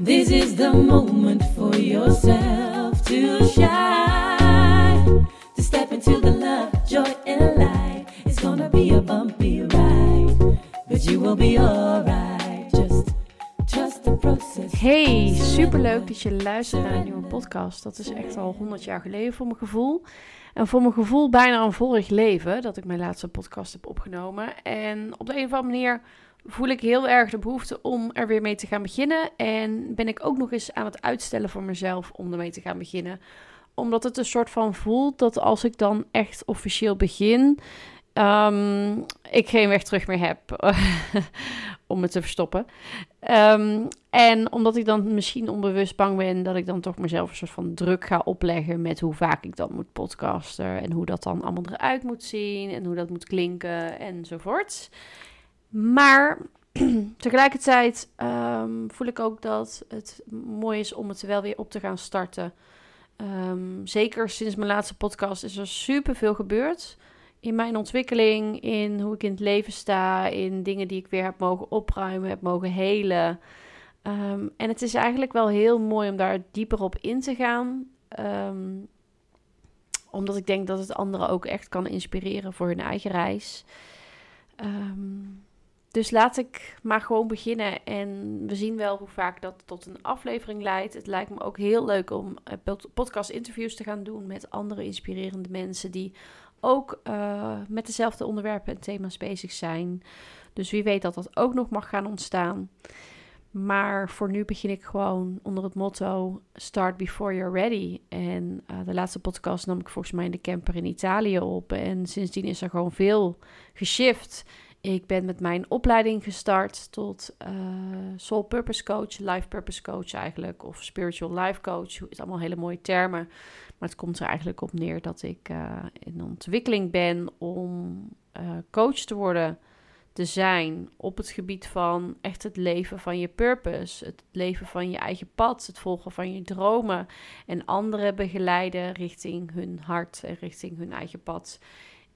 This is the moment for yourself to shine. To step into the love, joy, and light. It's gonna be a bumpy ride, but you will be alright. Just trust the process. Hey, superleuk dat je luistert naar een nieuwe podcast. Dat is echt al 100 jaar geleden voor mijn gevoel. En voor mijn gevoel bijna een vorig leven dat ik mijn laatste podcast heb opgenomen. En op de een of andere manier voel ik heel erg de behoefte om er weer mee te gaan beginnen. En ben ik ook nog eens aan het uitstellen voor mezelf om ermee te gaan beginnen. Omdat het een soort van voelt dat als ik dan echt officieel begin, um, ik geen weg terug meer heb om het te verstoppen. Um, en omdat ik dan misschien onbewust bang ben dat ik dan toch mezelf een soort van druk ga opleggen met hoe vaak ik dan moet podcasten en hoe dat dan allemaal eruit moet zien en hoe dat moet klinken enzovoort. Maar tegelijkertijd um, voel ik ook dat het mooi is om het wel weer op te gaan starten. Um, zeker sinds mijn laatste podcast is er super veel gebeurd. In mijn ontwikkeling, in hoe ik in het leven sta, in dingen die ik weer heb mogen opruimen, heb mogen helen. Um, en het is eigenlijk wel heel mooi om daar dieper op in te gaan. omdat ik denk dat het anderen ook echt kan inspireren voor hun eigen reis. Um, dus laat ik maar gewoon beginnen en we zien wel hoe vaak dat tot een aflevering leidt. Het lijkt me ook heel leuk om eh, podcast interviews te gaan doen met andere inspirerende mensen die ook uh, met dezelfde onderwerpen en thema's bezig zijn. Dus wie weet dat dat ook nog mag gaan ontstaan. Maar voor nu begin ik gewoon onder het motto Start Before You're Ready. En uh, de laatste podcast nam ik volgens mij in de camper in Italië op. En sindsdien is er gewoon veel geshift. Ik ben met mijn opleiding gestart tot uh, Soul Purpose Coach, Life Purpose Coach eigenlijk, of Spiritual Life Coach. Het is allemaal hele mooie termen, maar het komt er eigenlijk op neer dat ik uh, in ontwikkeling ben om uh, coach te worden, te zijn op het gebied van echt het leven van je purpose, het leven van je eigen pad, het volgen van je dromen en anderen begeleiden richting hun hart en richting hun eigen pad.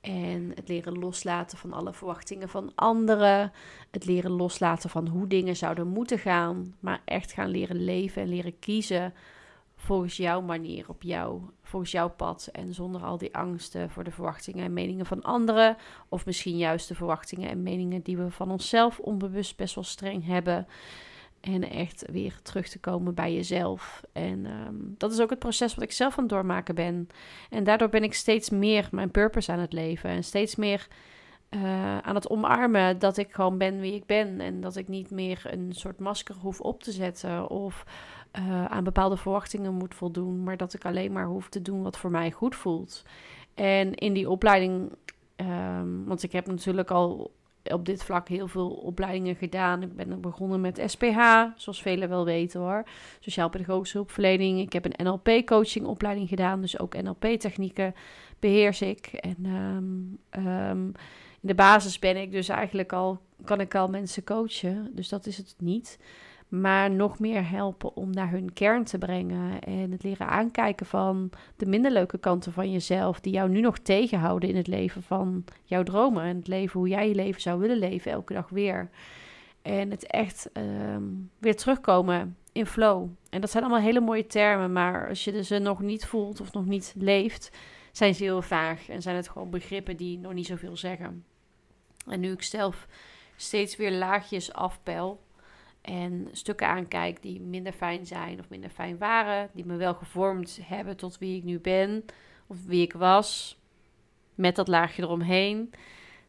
En het leren loslaten van alle verwachtingen van anderen. Het leren loslaten van hoe dingen zouden moeten gaan. Maar echt gaan leren leven en leren kiezen volgens jouw manier, op jou, volgens jouw pad. En zonder al die angsten voor de verwachtingen en meningen van anderen. Of misschien juist de verwachtingen en meningen die we van onszelf onbewust best wel streng hebben. En echt weer terug te komen bij jezelf. En um, dat is ook het proces wat ik zelf aan het doormaken ben. En daardoor ben ik steeds meer mijn purpose aan het leven. En steeds meer uh, aan het omarmen dat ik gewoon ben wie ik ben. En dat ik niet meer een soort masker hoef op te zetten. Of uh, aan bepaalde verwachtingen moet voldoen. Maar dat ik alleen maar hoef te doen wat voor mij goed voelt. En in die opleiding. Um, want ik heb natuurlijk al op dit vlak heel veel opleidingen gedaan. Ik ben begonnen met SPH, zoals velen wel weten hoor. Sociaal-pedagogische hulpverlening. Ik heb een NLP-coaching opleiding gedaan, dus ook NLP-technieken beheers ik. En um, um, in de basis ben ik dus eigenlijk al, kan ik al mensen coachen, dus dat is het niet maar nog meer helpen om naar hun kern te brengen. En het leren aankijken van de minder leuke kanten van jezelf, die jou nu nog tegenhouden in het leven van jouw dromen. En het leven hoe jij je leven zou willen leven, elke dag weer. En het echt um, weer terugkomen in flow. En dat zijn allemaal hele mooie termen, maar als je ze nog niet voelt of nog niet leeft, zijn ze heel vaag. En zijn het gewoon begrippen die nog niet zoveel zeggen. En nu ik zelf steeds weer laagjes afpel en stukken aankijk die minder fijn zijn of minder fijn waren, die me wel gevormd hebben tot wie ik nu ben of wie ik was, met dat laagje eromheen.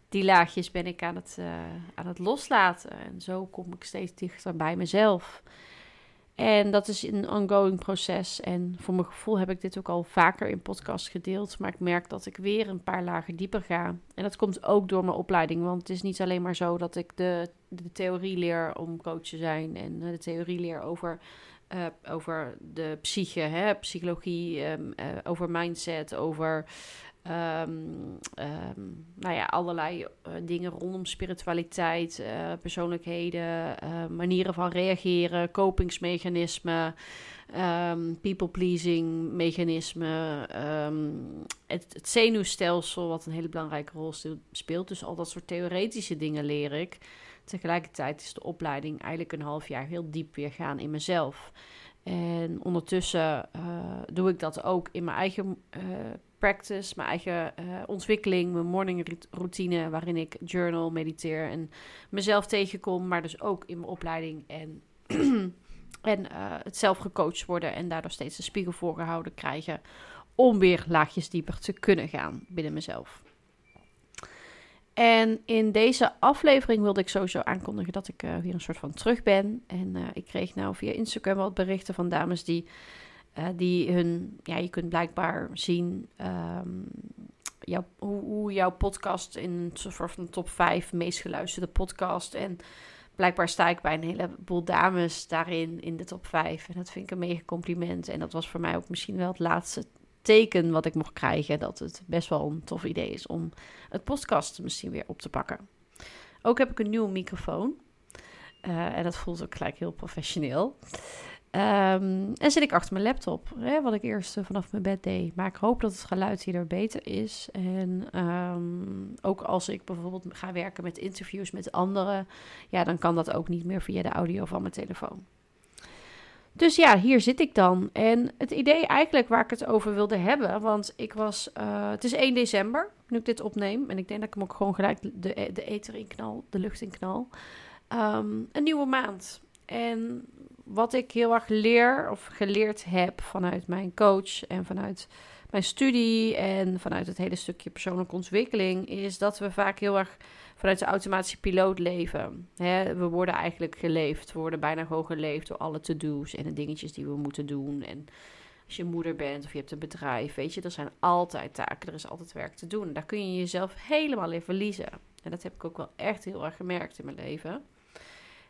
Die laagjes ben ik aan het, uh, aan het loslaten en zo kom ik steeds dichter bij mezelf. En dat is een ongoing proces. En voor mijn gevoel heb ik dit ook al vaker in podcast gedeeld. Maar ik merk dat ik weer een paar lagen dieper ga. En dat komt ook door mijn opleiding. Want het is niet alleen maar zo dat ik de, de theorie leer om coach te zijn. En de theorie leer over, uh, over de psyche, hè, psychologie, um, uh, over mindset, over Um, nou ja, allerlei uh, dingen rondom spiritualiteit, uh, persoonlijkheden, uh, manieren van reageren, kopingsmechanismen, um, people-pleasing mechanismen, het, het, zenuwstelsel, wat een hele belangrijke rol speelt. Dus al dat soort theoretische dingen leer ik. Tegelijkertijd is de opleiding eigenlijk een half jaar heel diep weer gaan in mezelf. En ondertussen doe ik dat ook in mijn eigen practice, mijn eigen uh, ontwikkeling, mijn morning routine, waarin ik journal, mediteer en mezelf tegenkom, maar dus ook in mijn opleiding en, en het zelf gecoacht worden en daardoor steeds de spiegel voorgehouden krijgen om weer laagjes dieper te kunnen gaan binnen mezelf. En in deze aflevering wilde ik sowieso aankondigen dat ik uh, weer een soort van terug ben. En ik kreeg nou via Instagram wat berichten van dames die, die hun... Ja, je kunt blijkbaar zien jou, hoe, hoe, jouw podcast in een soort van top 5 meest geluisterde podcast. En blijkbaar sta ik bij een heleboel dames daarin in de top 5. En dat vind ik een mega compliment. En dat was voor mij ook misschien wel het laatste teken wat ik mocht krijgen dat het best wel een tof idee is om het podcast misschien weer op te pakken. Ook heb ik een nieuwe microfoon. Uh, en dat voelt ook gelijk heel professioneel. Um, en zit ik achter mijn laptop, hè, wat ik eerst uh, vanaf mijn bed deed. Maar ik hoop dat het geluid hierdoor beter is. En um, ook als ik bijvoorbeeld ga werken met interviews met anderen, ja, dan kan dat ook niet meer via de audio van mijn telefoon. Dus ja, hier zit ik dan. En het idee eigenlijk waar ik het over wilde hebben, want ik was, uh, het is 1 december nu ik dit opneem. En ik denk dat ik hem ook gewoon gelijk de, de in knal, de lucht in knal. Um, een nieuwe maand. En wat ik heel erg leer of geleerd heb vanuit mijn coach en vanuit mijn studie en vanuit het hele stukje persoonlijke ontwikkeling, is dat we vaak heel erg vanuit de automatische piloot leven. We worden eigenlijk geleefd. We worden bijna gewoon geleefd door alle to-do's en de dingetjes die we moeten doen. En als je moeder bent of je hebt een bedrijf, weet je, er zijn altijd taken, er is altijd werk te doen. Daar kun je jezelf helemaal in verliezen. En dat heb ik ook wel echt heel erg gemerkt in mijn leven.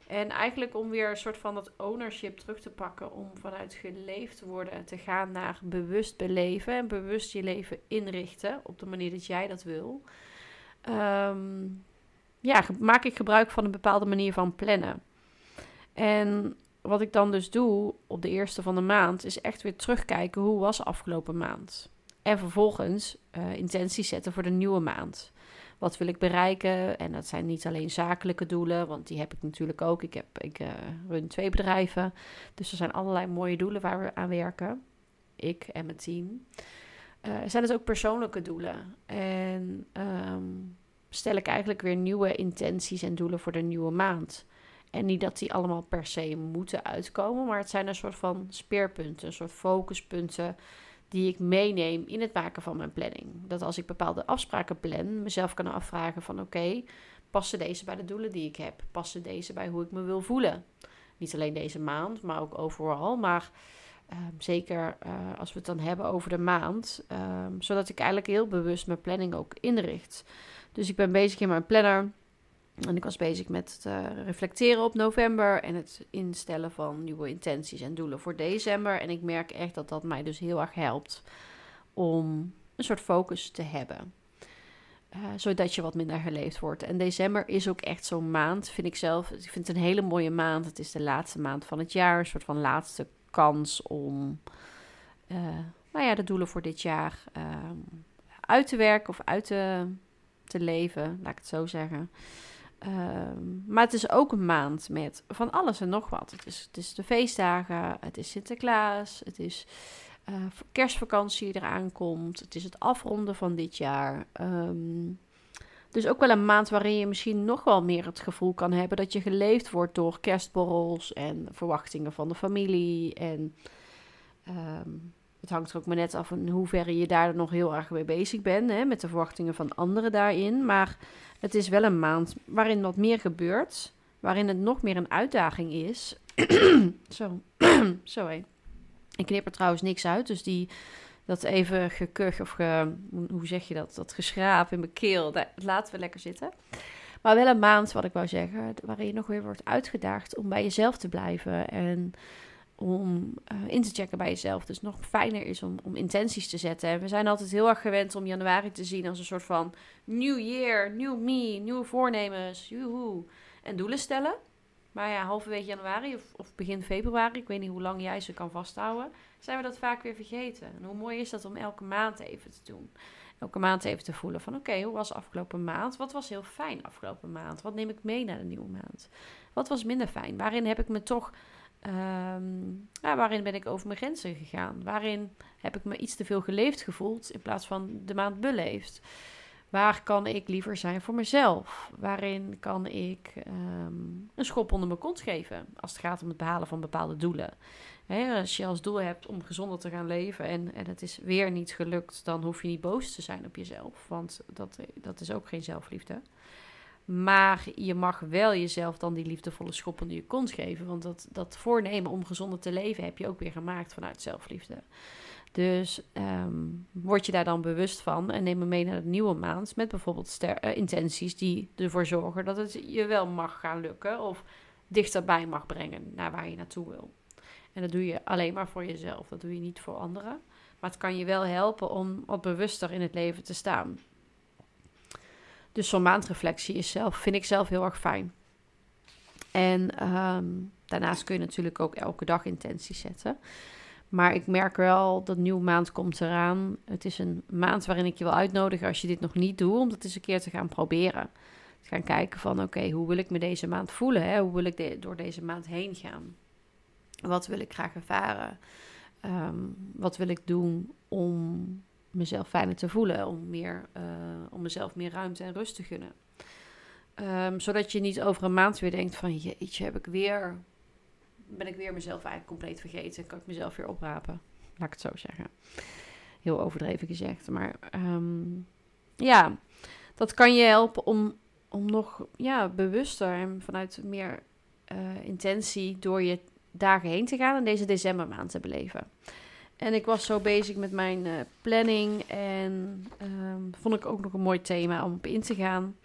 En eigenlijk om weer een soort van dat ownership terug te pakken, om vanuit geleefd worden te gaan naar bewust beleven en bewust je leven inrichten op de manier dat jij dat wil. Um, ja, maak ik gebruik van een bepaalde manier van plannen. En wat ik dan dus doe op de eerste van de maand, is echt weer terugkijken hoe was afgelopen maand. En vervolgens uh, intenties zetten voor de nieuwe maand. Wat wil ik bereiken? En dat zijn niet alleen zakelijke doelen, want die heb ik natuurlijk ook. Ik, heb, ik uh, run twee bedrijven. Dus er zijn allerlei mooie doelen waar we aan werken. Ik en mijn team. Uh, zijn het ook persoonlijke doelen. En um, stel ik eigenlijk weer nieuwe intenties en doelen voor de nieuwe maand. En niet dat die allemaal per se moeten uitkomen, maar het zijn een soort van speerpunten, een soort focuspunten die ik meeneem in het maken van mijn planning. Dat als ik bepaalde afspraken plan, mezelf kan afvragen van oké, passen deze bij de doelen die ik heb? Passen deze bij hoe ik me wil voelen? Niet alleen deze maand, maar ook overal. Maar uh, zeker uh, als we het dan hebben over de maand, uh, zodat ik eigenlijk heel bewust mijn planning ook inricht. Dus ik ben bezig in mijn planner. En ik was bezig met uh, reflecteren op november en het instellen van nieuwe intenties en doelen voor december. En ik merk echt dat dat mij dus heel erg helpt om een soort focus te hebben. Uh, zodat je wat minder geleefd wordt. En december is ook echt zo'n maand, vind ik zelf. Ik vind het een hele mooie maand. Het is de laatste maand van het jaar. Een soort van laatste kans om uh, nou ja, de doelen voor dit jaar uit te werken of uit te te leven, laat ik het zo zeggen. Um, maar het is ook een maand met van alles en nog wat. Het is, het is de feestdagen, het is Sinterklaas, het is uh, kerstvakantie eraan komt, het is het afronden van dit jaar. Um, dus ook wel een maand waarin je misschien nog wel meer het gevoel kan hebben dat je geleefd wordt door kerstborrels en verwachtingen van de familie. En um, het hangt er ook maar net af in hoeverre je daar nog heel erg mee bezig bent. Hè, met de verwachtingen van anderen daarin. Maar het is wel een maand waarin wat meer gebeurt. Waarin het nog meer een uitdaging is. Zo, sorry. Ik knip er trouwens niks uit. Dus die, dat even gekuch of ge, hoe zeg je dat? Dat geschraap in mijn keel. Dat laten we lekker zitten. Maar wel een maand, wat ik wou zeggen. Waarin je nog weer wordt uitgedaagd om bij jezelf te blijven. En om uh, in te checken bij jezelf. Dus nog fijner is om, om intenties te zetten. En we zijn altijd heel erg gewend om januari te zien als een soort van new year, new me, nieuwe voornemens, joehoe. En doelen stellen. Maar ja, halverwege januari of, of, begin februari, ik weet niet hoe lang jij ze kan vasthouden, zijn we dat vaak weer vergeten. En hoe mooi is dat om elke maand even te doen. elke maand even te voelen van oké, hoe was afgelopen maand? Wat was heel fijn afgelopen maand? Wat neem ik mee naar de nieuwe maand? Wat was minder fijn? Waarin heb ik me toch, ehm, waarin ben ik over mijn grenzen gegaan? Waarin heb ik me iets te veel geleefd gevoeld in plaats van de maand beleefd? Waar kan ik liever zijn voor mezelf? Waarin kan ik ehm, een schop onder mijn kont geven als het gaat om het behalen van bepaalde doelen? als je als doel hebt om gezonder te gaan leven en, en het is weer niet gelukt, dan hoef je niet boos te zijn op jezelf. Want dat, dat is ook geen zelfliefde. Maar je mag wel jezelf dan die liefdevolle schop onder je kont geven. Want dat, dat voornemen om gezonder te leven heb je ook weer gemaakt vanuit zelfliefde. Dus um, word je daar dan bewust van en neem me mee naar de nieuwe maand met bijvoorbeeld uh, intenties die ervoor zorgen dat het je wel mag gaan lukken of dichterbij mag brengen naar waar je naartoe wil. En dat doe je alleen maar voor jezelf, dat doe je niet voor anderen. Maar het kan je wel helpen om wat bewuster in het leven te staan. Dus zo'n maandreflectie is zelf, vind ik zelf heel erg fijn. En um, daarnaast kun je natuurlijk ook elke dag intenties zetten. Maar ik merk wel dat nieuwe maand komt eraan. Het is een maand waarin ik je wil uitnodigen als je dit nog niet doet, om dat eens een keer te gaan proberen. Te gaan kijken van oké, hoe wil ik me deze maand voelen? Hè? Hoe wil ik door deze maand heen gaan? Wat wil ik graag ervaren? Ehm, wat wil ik doen om mezelf fijner te voelen? Om, meer, uh, om mezelf meer ruimte en rust te gunnen. Um, zodat je niet over een maand weer denkt van jeetje, heb ik weer ben ik weer mezelf eigenlijk compleet vergeten. Kan ik mezelf weer oprapen. Laat ik het zo zeggen. Heel overdreven gezegd. Maar um, ja, dat kan je helpen om, om nog ja, bewuster en vanuit meer uh, intentie door je dagen heen te gaan en deze decembermaand te beleven. En ik was zo bezig met mijn uh, planning en um, vond ik ook nog een mooi thema om op in te gaan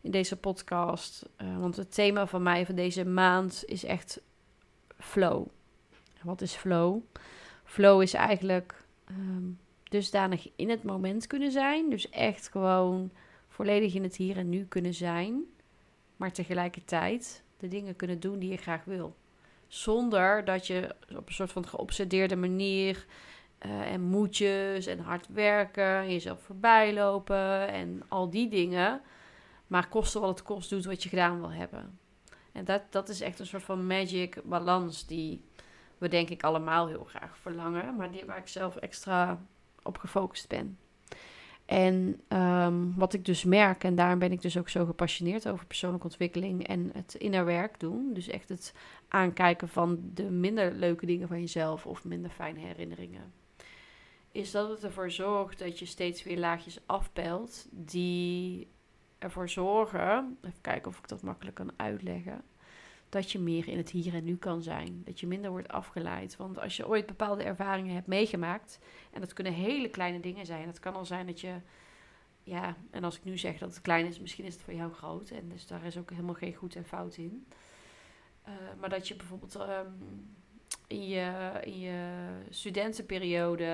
in deze podcast. Uh, want het thema van mij van deze maand is echt flow. Wat is flow? Flow is eigenlijk um, dusdanig in het moment kunnen zijn. Dus echt gewoon volledig in het hier en nu kunnen zijn. Maar tegelijkertijd de dingen kunnen doen die je graag wil. Zonder dat je op een soort van geobsedeerde manier uh, en moedjes en hard werken, jezelf voorbij lopen en al die dingen. Maar kosten wat het kost doet wat je gedaan wil hebben. En dat, dat is echt een soort van magic balans die we denk ik allemaal heel graag verlangen, maar die, waar ik zelf extra op gefocust ben. En um, wat ik dus merk, en daarom ben ik dus ook zo gepassioneerd over persoonlijke ontwikkeling en het innerwerk doen. Dus echt het aankijken van de minder leuke dingen van jezelf of minder fijne herinneringen. Is dat het ervoor zorgt dat je steeds weer laagjes afpelt die ervoor zorgen, even kijken of ik dat makkelijk kan uitleggen, dat je meer in het hier en nu kan zijn. Dat je minder wordt afgeleid. Want als je ooit bepaalde ervaringen hebt meegemaakt, en dat kunnen hele kleine dingen zijn. Het kan al zijn dat je, ja, en als ik nu zeg dat het klein is, misschien is het voor jou groot. En dus daar is ook helemaal geen goed en fout in. Uh, maar dat je bijvoorbeeld um, in je, in je studentenperiode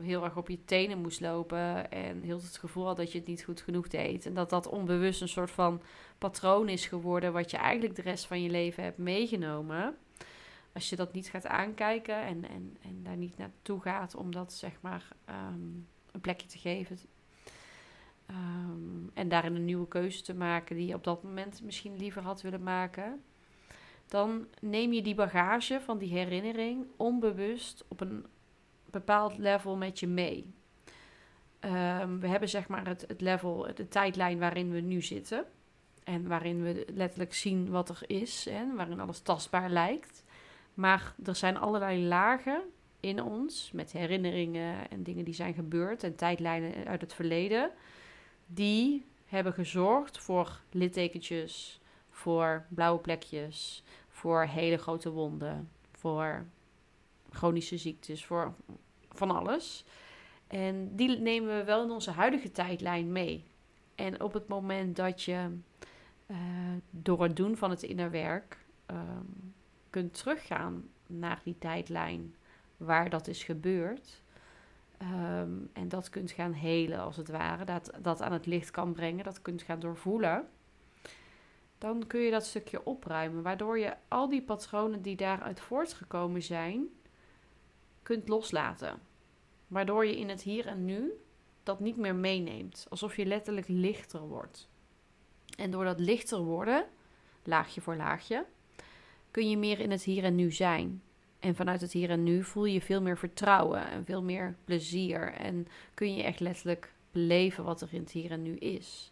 heel erg op je tenen moest lopen en heel het gevoel had dat je het niet goed genoeg deed. En dat dat onbewust een soort van patroon is geworden wat je eigenlijk de rest van je leven hebt meegenomen. Als je dat niet gaat aankijken en, en, en daar niet naartoe gaat om dat zeg maar um, een plekje te geven. Um, en daarin een nieuwe keuze te maken die je op dat moment misschien liever had willen maken dan neem je die bagage van die herinnering onbewust op een bepaald level met je mee. Um, we hebben zeg maar het, het level, de tijdlijn waarin we nu zitten. En waarin we letterlijk zien wat er is en waarin alles tastbaar lijkt. Maar er zijn allerlei lagen in ons met herinneringen en dingen die zijn gebeurd en tijdlijnen uit het verleden. Die hebben gezorgd voor littekentjes, voor blauwe plekjes, voor hele grote wonden, voor chronische ziektes, voor van alles. En die nemen we wel in onze huidige tijdlijn mee. En op het moment dat je uh, door het doen van het innerwerk um, kunt teruggaan naar die tijdlijn waar dat is gebeurd. Um, en dat kunt gaan helen als het ware. Dat, dat aan het licht kan brengen. Dat kunt gaan doorvoelen dan kun je dat stukje opruimen. Waardoor je al die patronen die daaruit voortgekomen zijn, kunt loslaten. Waardoor je in het hier en nu dat niet meer meeneemt. Alsof je letterlijk lichter wordt. En door dat lichter worden, laagje voor laagje, kun je meer in het hier en nu zijn. En vanuit het hier en nu voel je veel meer vertrouwen en veel meer plezier. En kun je echt letterlijk beleven wat er in het hier en nu is.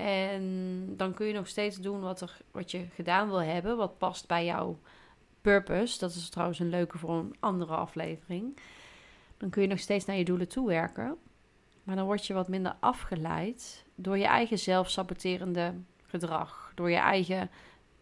En dan kun je nog steeds doen wat, er, wat je gedaan wil hebben, wat past bij jouw purpose. Dat is trouwens een leuke voor een andere aflevering. Dan kun je nog steeds naar je doelen toe werken. Maar dan word je wat minder afgeleid door je eigen zelfsaboterende gedrag. Door je eigen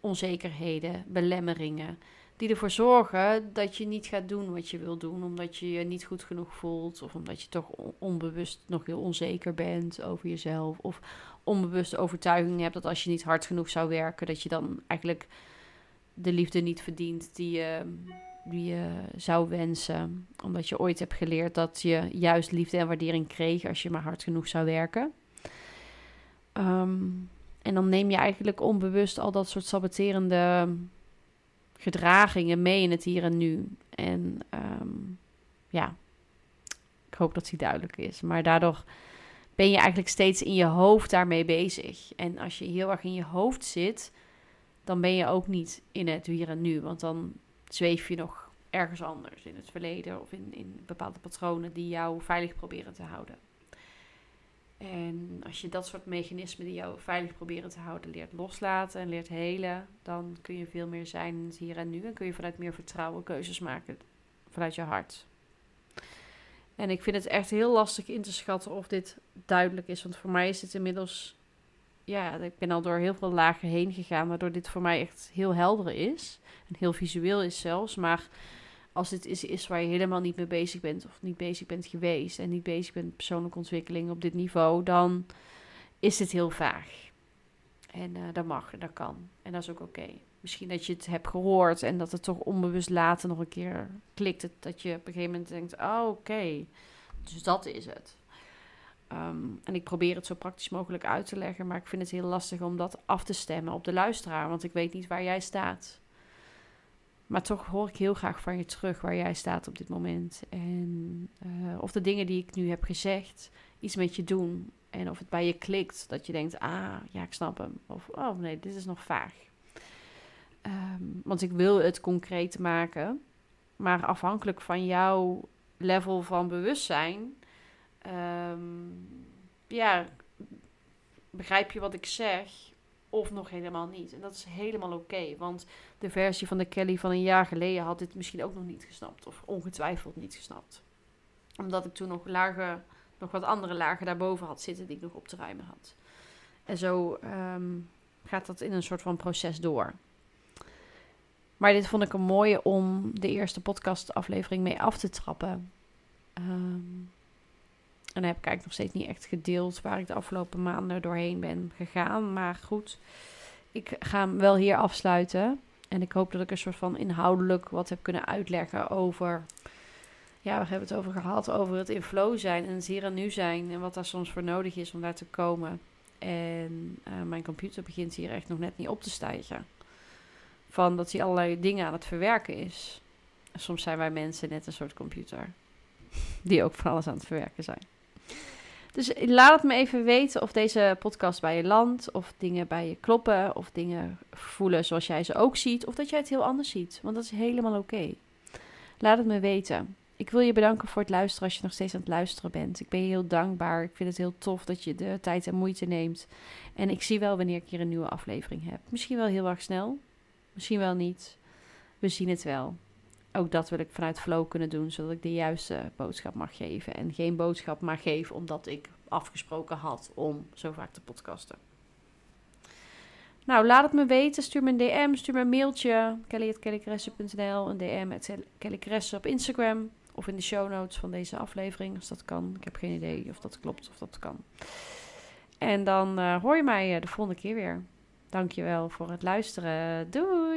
onzekerheden, belemmeringen. Die ervoor zorgen dat je niet gaat doen wat je wil doen. Omdat je je niet goed genoeg voelt. Of omdat je toch onbewust nog heel onzeker bent over jezelf. Of onbewust overtuiging hebt dat als je niet hard genoeg zou werken, dat je dan eigenlijk de liefde niet verdient die je, die je zou wensen. Omdat je ooit hebt geleerd dat je juist liefde en waardering kreeg als je maar hard genoeg zou werken. Ehm, en dan neem je eigenlijk onbewust al dat soort saboterende gedragingen mee in het hier en nu. En ehm, ja, ik hoop dat die duidelijk is. Maar daardoor ben je eigenlijk steeds in je hoofd daarmee bezig. En als je heel erg in je hoofd zit, dan ben je ook niet in het hier en nu. Want dan zweef je nog ergens anders in het verleden of in, in bepaalde patronen die jou veilig proberen te houden. En als je dat soort mechanismen die jou veilig proberen te houden leert loslaten en leert helen, dan kun je veel meer zijn het hier en nu en kun je vanuit meer vertrouwen keuzes maken vanuit je hart. En ik vind het echt heel lastig in te schatten of dit duidelijk is, want voor mij is het inmiddels, ja, ik ben al door heel veel lagen heen gegaan, waardoor dit voor mij echt heel helder is en heel visueel is zelfs, maar als dit is, is waar je helemaal niet mee bezig bent of niet bezig bent geweest en niet bezig bent met persoonlijke ontwikkeling op dit niveau, dan is dit heel vaag. En uh, dat mag dat kan. En dat is ook oké. Misschien dat je het hebt gehoord en dat het toch onbewust later nog een keer klikt. Dat je op een gegeven moment denkt, oh oké, dus dat is het. Ehm, en ik probeer het zo praktisch mogelijk uit te leggen, maar ik vind het heel lastig om dat af te stemmen op de luisteraar, want ik weet niet waar jij staat. Maar toch hoor ik heel graag van je terug waar jij staat op dit moment. En uh, of de dingen die ik nu heb gezegd iets met je doen. En of het bij je klikt, dat je denkt, ah, ja, ik snap hem. Of, oh nee, dit is nog vaag. Um, want ik wil het concreet maken. Maar afhankelijk van jouw level van bewustzijn, um, ja, begrijp je wat ik zeg of nog helemaal niet. En dat is helemaal oké, want de versie van de Kelly van een jaar geleden had dit misschien ook nog niet gesnapt. Of ongetwijfeld niet gesnapt. Omdat ik toen nog, lagen, nog wat andere lagen daarboven had zitten die ik nog op te ruimen had. En zo um, gaat dat in een soort van proces door. Maar dit vond ik een mooie om de eerste podcastaflevering mee af te trappen. Um, en dan heb ik eigenlijk nog steeds niet echt gedeeld waar ik de afgelopen maanden doorheen ben gegaan. Maar goed, ik ga hem wel hier afsluiten. En ik hoop dat ik een soort van inhoudelijk wat heb kunnen uitleggen over. Ja, we hebben het over gehad, over het in flow zijn en het hier en nu zijn. En wat daar soms voor nodig is om daar te komen. En uh, mijn computer begint hier echt nog net niet op te stijgen. Van dat hij allerlei dingen aan het verwerken is. soms zijn wij mensen net een soort computer. Die ook van alles aan het verwerken zijn. Dus laat het me even weten of deze podcast bij je landt, of dingen bij je kloppen, of dingen voelen zoals jij ze ook ziet, of dat jij het heel anders ziet. Want dat is helemaal oké. Laat het me weten. Ik wil je bedanken voor het luisteren als je nog steeds aan het luisteren bent. Ik ben je heel dankbaar. Ik vind het heel tof dat je de tijd en moeite neemt. En ik zie wel wanneer ik hier een nieuwe aflevering heb. Misschien wel heel erg snel. Misschien wel niet. We zien het wel ook dat wil ik vanuit flow kunnen doen, zodat ik de juiste boodschap mag geven. En geen boodschap maar geef omdat ik afgesproken had om zo vaak te podcasten. Nou, laat het me weten. Stuur me een DM, stuur me een mailtje. kelly.kellycressen.nl, een DM at op Instagram. Of in de show notes van deze aflevering, als dat kan. Ik heb geen idee of dat klopt of dat kan. En dan uh, hoor je mij uh, de volgende keer weer. Dankjewel voor het luisteren. Doei!